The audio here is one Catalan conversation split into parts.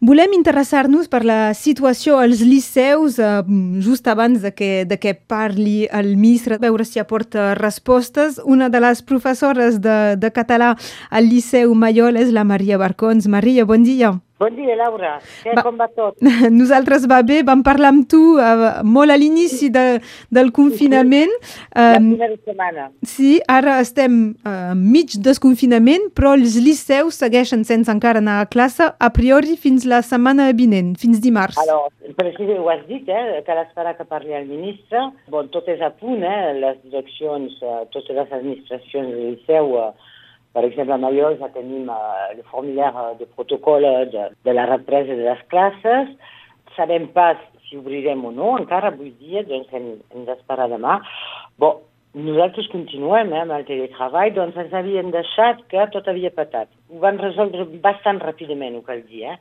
Volem interessar-nos per la situació als liceus eh, just abans de que, de que parli el ministre, veure si aporta respostes. Una de les professores de, de català al Liceu Maiol és la Maria Barcons. Maria, bon dia. Bon dia, Laura. Què, Va- com va tot? Nosaltres va bé, vam parlar amb tu uh, molt a l'inici de, del confinament. La primera setmana. sí, ara estem uh, mig desconfinament, però els liceus segueixen sense encara anar a classe, a priori fins la setmana vinent, fins dimarts. Alors, precisament ho has dit, eh, cal esperar que parli el ministre. Bon, tot és a punt, eh, les direccions, eh, totes les administracions del Liceu, eh, per exemple, a Mallol ja tenim eh, el formulari de protocol de, de la represa de les classes. Sabem pas si obrirem o no, encara avui dia, doncs hem, hem d'esperar demà. Bon, nosaltres continuem eh, amb el teletreball, doncs ens havien deixat que tot havia patat. Ho van resoldre bastant ràpidament, ho cal dir, eh?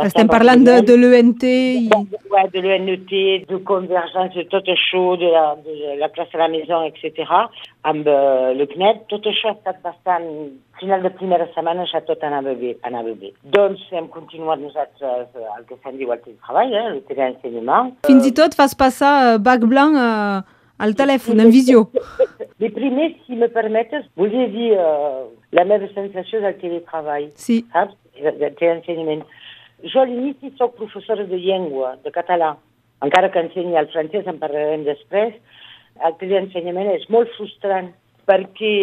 Estem parlant de, de l'ENT i... Ouais, de l'UNET, de convergence, de tot això, de la, de la classe à la maison, etc. Amb uh, le CNED, tot això ha estat bastant... Final de primera setmana ja tot anava bé. Anava bé. Doncs hem continuat nosaltres eh, el que se'n diu el teletreball, eh, el teleensenyament. Fins i tot fas passar eh, bac blanc eh, al telèfon, en visió. Les primers, si me permetes, volia dir uh, la meva sensació del teletreball. Sí. saps? De, de l'ensenyament. Jo a l'inici soc professora de llengua, de català. Encara que ensenyi el francès, en parlarem després, el l'ensenyament és molt frustrant perquè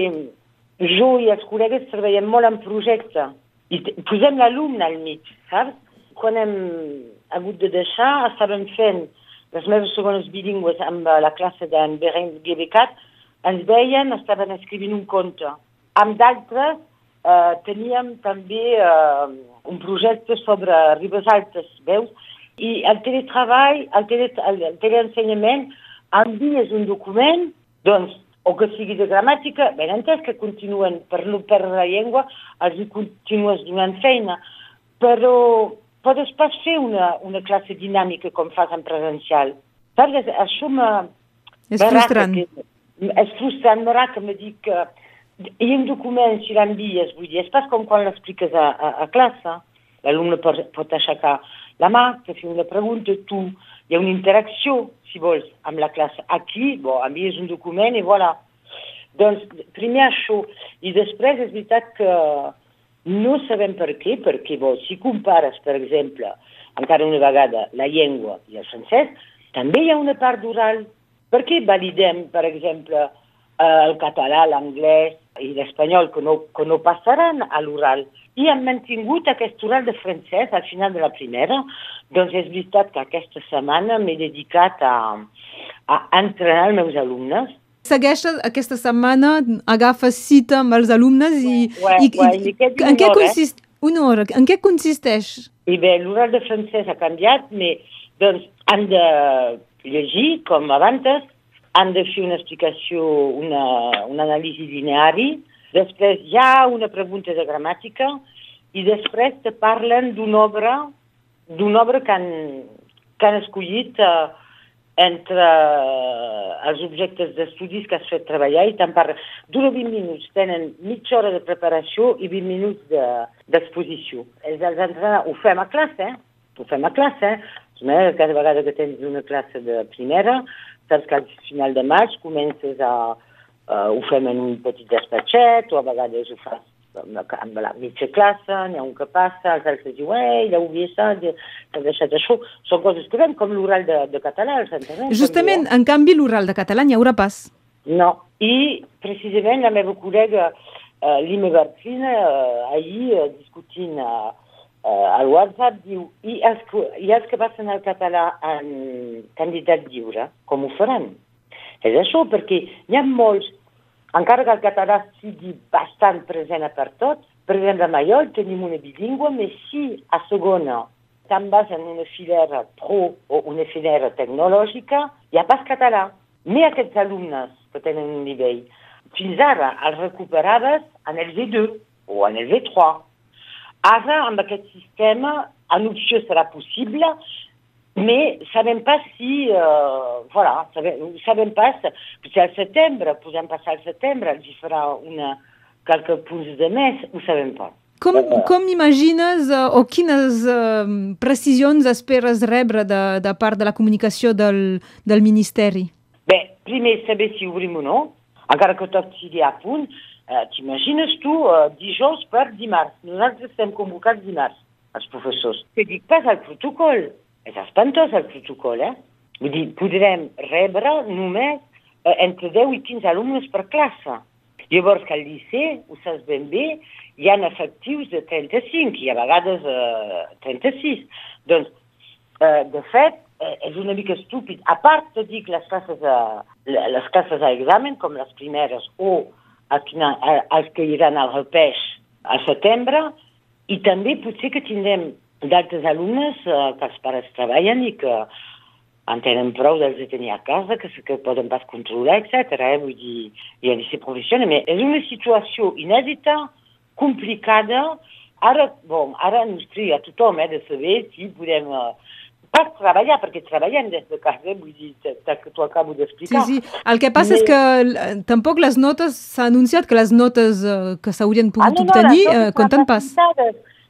jo i els col·legues treballem molt en projecte i posem l'alumne al mig, saps? Quan hem hagut de deixar, estàvem fent les meves segones bilingües amb eh, la classe d'en Bereng Gebecat, ens veien, estaven escrivint un conte. Amb d'altres eh, teníem també eh, un projecte sobre Ribes Altes, veus? I el teletreball, el, tele, el, el teleensenyament, envies un document, doncs, o que sigui de gramàtica, ben entès que continuen per no perdre la llengua, els hi continues donant feina, però podes pas fer una, una classe dinàmica com fas en presencial. Saps? Això me... És frustrant. Que, és frustrant, me raca, me dic que hi ha un document, si l'envies, vull dir, és pas com quan l'expliques a, a, a classe. L'alumne pot, pot aixecar la mà, te fer una pregunta, tu, hi ha una interacció, si vols, amb la classe. Aquí, bon, envies un document i voilà. Doncs, primer això. I després és veritat que no sabem per què, perquè bon, si compares, per exemple, encara una vegada, la llengua i el francès, també hi ha una part d'oral. Per què validem, per exemple, el català, l'anglès i l'espanyol, que, no, que no passaran a l'oral? I hem mantingut aquest oral de francès al final de la primera. Doncs és veritat que aquesta setmana m'he dedicat a, a entrenar els meus alumnes Segueix aquesta setmana, agafa cita amb els alumnes i... Ouais, i, ouais, li queda en, què eh? consist, una hora. En què consisteix? I bé, l'oral de francès ha canviat, però doncs, han de llegir, com abans, han de fer una explicació, una, una anàlisi lineari, després hi ha una pregunta de gramàtica i després te parlen d'una obra, d'una obra que han, que han escollit eh, entre els objectes d'estudis que has fet treballar i te'n parla. Dura 20 minuts, tenen mitja hora de preparació i 20 minuts de- d'exposició. De, els ho fem a classe, eh? Ho fem a classe, eh? Eh, Cada vegada que tens una classe de primera, saps que al final de maig comences a... Uh, ho fem en un petit despatxet, o a vegades ho fas amb la, amb la mitja classe, n'hi ha un que passa, els altres diuen, ei, ja ho havia estat, ja t'ha deixat això. Són coses que fem, com l'oral de, de català, els entenem. Justament, en canvi, l'oral de català n'hi haurà pas. No, i precisament la meva col·lega uh, Lime Bartrina uh, ahir uh, discutint uh, uh, al WhatsApp diu i els, i els que passen al català en candidat lliure, com ho faran? És això, perquè n'hi ha molts, encara que el català sigui bastant present per tot, per exemple, a Mallol tenim una bilingüe, però si a segona te'n vas en una filera pro o una filera tecnològica, hi ha pas català. Ni aquests alumnes que tenen un nivell. Fins ara els recuperaves en el V2 o en el V3. Ara, amb aquest sistema, en opció serà possible, mais sabem pas si, uh, voilà, sabem, sabem pas, potser al setembre, podem passar al setembre, els hi farà una, quelques punts de més, ho sabem pas. Com, com imagines uh, o quines uh, precisions esperes rebre de, de part de la comunicació del, del Ministeri? Bé, primer saber si obrim o no, encara que tot sigui a punt. Uh, T'imagines tu uh, dijous per dimarts. Nosaltres estem convocats dimarts, els professors. Te dic pas el protocol. És espantós el protocol, eh? Vull dir, podrem rebre només uh, entre 10 i 15 alumnes per classe. Llavors que al liceu, ho saps ben bé, hi ha efectius de 35 i a vegades eh, 36. Doncs, eh, de fet, eh, és una mica estúpid. A part dir que les classes a, les classes a examen, com les primeres, o els que iran al repeix al setembre, i també potser que tindrem d'altres alumnes eh, que els pares treballen i que en tenen prou de tenir a casa, que, que poden pas controlar, etc. Eh? Vull dir, hi ha de professional, però és una situació inèdita, complicada. Ara, bon, ara ens tria a tothom eh, de saber si podem... Uh, pas treballar, perquè treballem des de casa, vull dir, que t'ho acabo d'explicar. Sí, sí. El que passa és que tampoc les notes, s'ha anunciat que les notes uh, que s'haurien pogut ah, no, no, obtenir uh, compten pas.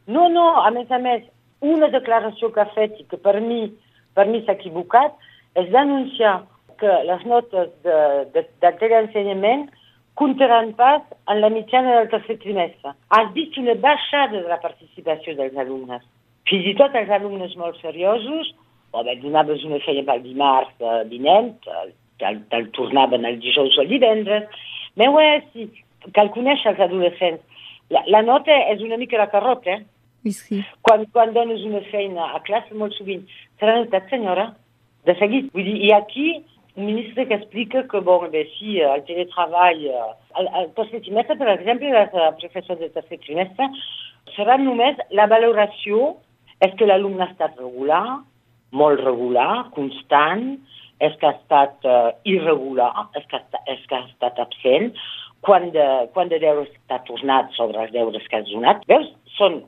No, no, a més a més, una declaració que ha fet i que per mi per mi s'ha equivocat, és d'anunciar que les notes de, de, de teleensenyament comptaran pas en la mitjana del tercer trimestre. Has vist una baixada de la participació dels alumnes. Fins i tot els alumnes molt seriosos, o bé, donaves una feina pel dimarts eh, vinent, te'l te tornaven el dijous o el divendres, però eh, sí, cal conèixer els adolescents. La, la nota és una mica la carrota, eh? Sí. Quan, quan dones una feina a classe, molt sovint, serà notat, senyora, de seguit. Vull dir, i aquí un ministre que explica que, bon, bé, si eh, el teletreball, eh, el, el tercer trimestre, per exemple, les uh, professors del tercer trimestre, serà només la valoració és que l'alumne ha estat regular, molt regular, constant, és que ha estat uh, irregular, és que, ha, és que ha estat absent, quan de, quan de deures està tornat sobre els deures que has donat. Veus? Són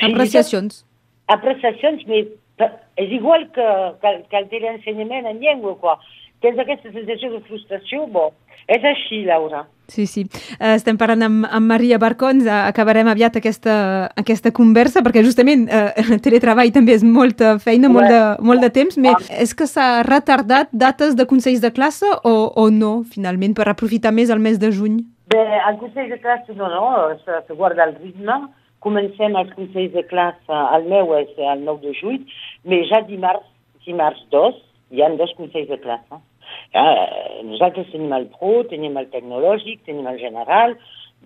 Apreciacions. Apreciacions, és igual que, que, que el teleensenyament en llengua, quoi. Tens aquesta sensació de frustració? Bo, és així, Laura. Sí, sí. Uh, estem parlant amb, amb Maria Barcons, uh, acabarem aviat aquesta, aquesta conversa, perquè justament el teletreball també és molta feina, molt de, molt de temps, però és que s'ha retardat dates de consells de classe o, o no, finalment, per aprofitar més el mes de juny? Bé, el consell de classe no, no, se, se guarda el ritme, Comencem els consells de classe, el meu és el 9 de juny, però ja dimarts, dimarts 2, hi ha dos consells de classe. Ja, nosaltres tenim el pro, tenim el tecnològic, tenim el general,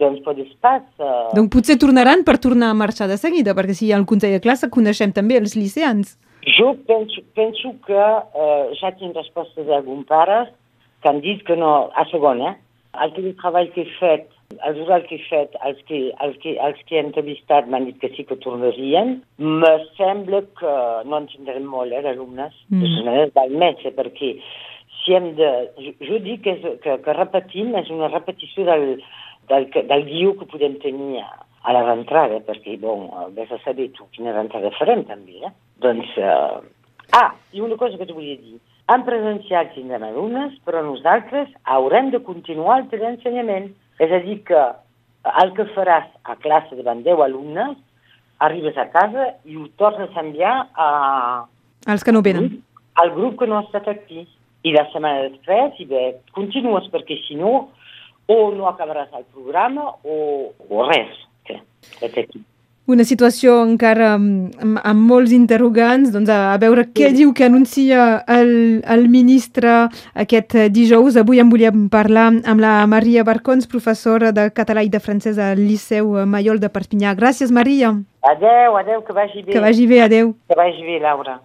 doncs pot pas... Uh... Donc potser tornaran per tornar a marxar de seguida, perquè si hi ha el consell de classe coneixem també els liceans. Jo penso, penso que uh, ja tinc respostes d'alguns pares que han dit que no, a segon, eh? El teletreball que he fet els oral que he fet, els que, els que, els que he entrevistat m'han dit que sí que tornarien. Me sembla que no en tindrem molt, eh, d'alumnes. Mm. De totes maneres, val més, eh, perquè si hem de... Jo, jo dic que, és, que, que repetim és una repetició del, del, del guió que podem tenir a, la rentrada, perquè, bon, vés a saber tu quina rentrada farem, també, eh? Doncs... Uh... Ah, i una cosa que t'ho volia dir. En presencial tindrem alumnes, però nosaltres haurem de continuar el teleensenyament. És a dir, que el que faràs a classe davant 10 alumnes, arribes a casa i ho tornes a enviar a... Els que no venen. Al grup que no ha estat aquí. I la setmana després, i bé, continues, perquè si no, o no acabaràs el programa o, o res. Que, aquí una situació encara amb, amb, molts interrogants, doncs a, a veure què sí. diu que anuncia el, el ministre aquest dijous. Avui en volíem parlar amb la Maria Barcons, professora de català i de francès al Liceu Maiol de Perpinyà. Gràcies, Maria. Adeu, adeu, que vagi bé. Que vagi bé, adeu. Que vagi bé, Laura.